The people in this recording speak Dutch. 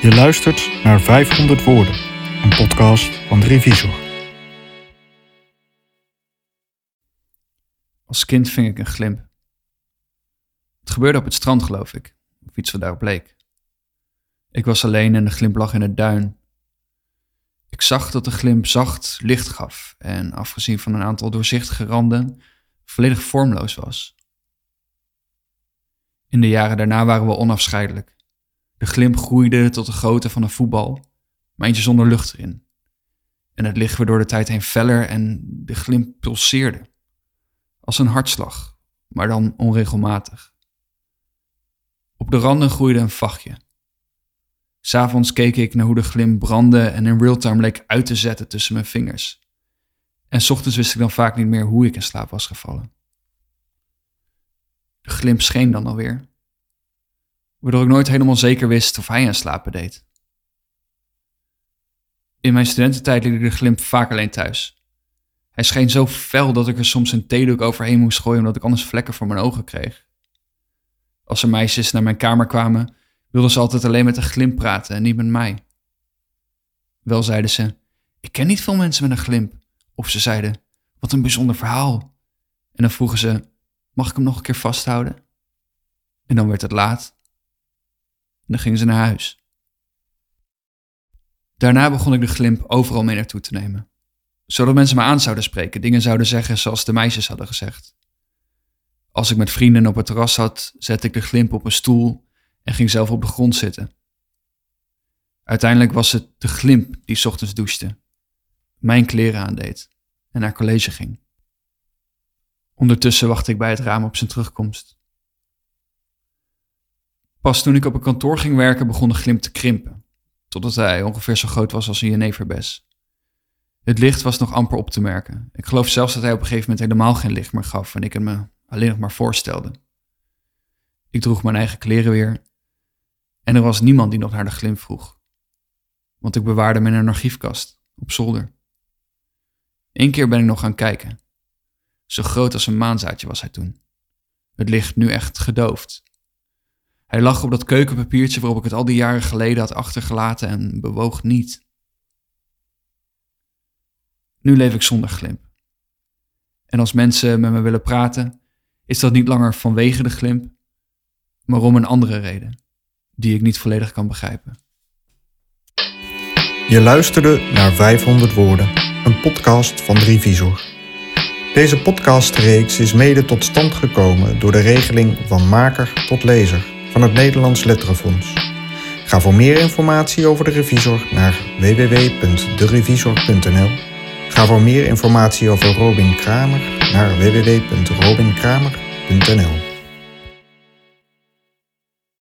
Je luistert naar 500 Woorden, een podcast van de. Als kind ving ik een glimp. Het gebeurde op het strand, geloof ik, of iets wat daarop leek. Ik was alleen en de glimp lag in het duin. Ik zag dat de glimp zacht licht gaf en, afgezien van een aantal doorzichtige randen, volledig vormloos was. In de jaren daarna waren we onafscheidelijk. De glimp groeide tot de grootte van een voetbal, maar eentje zonder lucht erin. En het licht werd door de tijd heen feller en de glimp pulseerde. Als een hartslag, maar dan onregelmatig. Op de randen groeide een vachtje. S'avonds keek ik naar hoe de glimp brandde en in realtime leek uit te zetten tussen mijn vingers. En s ochtends wist ik dan vaak niet meer hoe ik in slaap was gevallen. De glimp scheen dan alweer, waardoor ik nooit helemaal zeker wist of hij aan slapen deed. In mijn studententijd liep ik de glimp vaak alleen thuis. Hij scheen zo fel dat ik er soms een theedoek overheen moest gooien omdat ik anders vlekken voor mijn ogen kreeg. Als er meisjes naar mijn kamer kwamen, wilden ze altijd alleen met de glimp praten en niet met mij. Wel zeiden ze, ik ken niet veel mensen met een glimp. Of ze zeiden, wat een bijzonder verhaal. En dan vroegen ze, mag ik hem nog een keer vasthouden? En dan werd het laat. Dan gingen ze naar huis. Daarna begon ik de glimp overal mee naartoe te nemen. Zodat mensen me aan zouden spreken, dingen zouden zeggen zoals de meisjes hadden gezegd. Als ik met vrienden op het terras zat, zette ik de glimp op een stoel en ging zelf op de grond zitten. Uiteindelijk was het de glimp die ochtends douchte, mijn kleren aandeed en naar college ging. Ondertussen wachtte ik bij het raam op zijn terugkomst. Pas toen ik op een kantoor ging werken, begon de glimp te krimpen, totdat hij ongeveer zo groot was als een jeneverbes. Het licht was nog amper op te merken. Ik geloof zelfs dat hij op een gegeven moment helemaal geen licht meer gaf en ik het me alleen nog maar voorstelde. Ik droeg mijn eigen kleren weer en er was niemand die nog naar de glimp vroeg, want ik bewaarde hem in een archiefkast op zolder. Eén keer ben ik nog gaan kijken. Zo groot als een maanzaadje was hij toen. Het licht nu echt gedoofd. Hij lag op dat keukenpapiertje waarop ik het al die jaren geleden had achtergelaten en bewoog niet. Nu leef ik zonder glimp. En als mensen met me willen praten, is dat niet langer vanwege de glimp, maar om een andere reden, die ik niet volledig kan begrijpen. Je luisterde naar 500 Woorden, een podcast van Revisor. Deze podcastreeks is mede tot stand gekomen door de regeling van maker tot lezer van het Nederlands Letterenfonds. Ga voor meer informatie over de Revisor naar www.derevisor.nl. Ga voor meer informatie over Robin Kramer naar www.robinkramer.nl.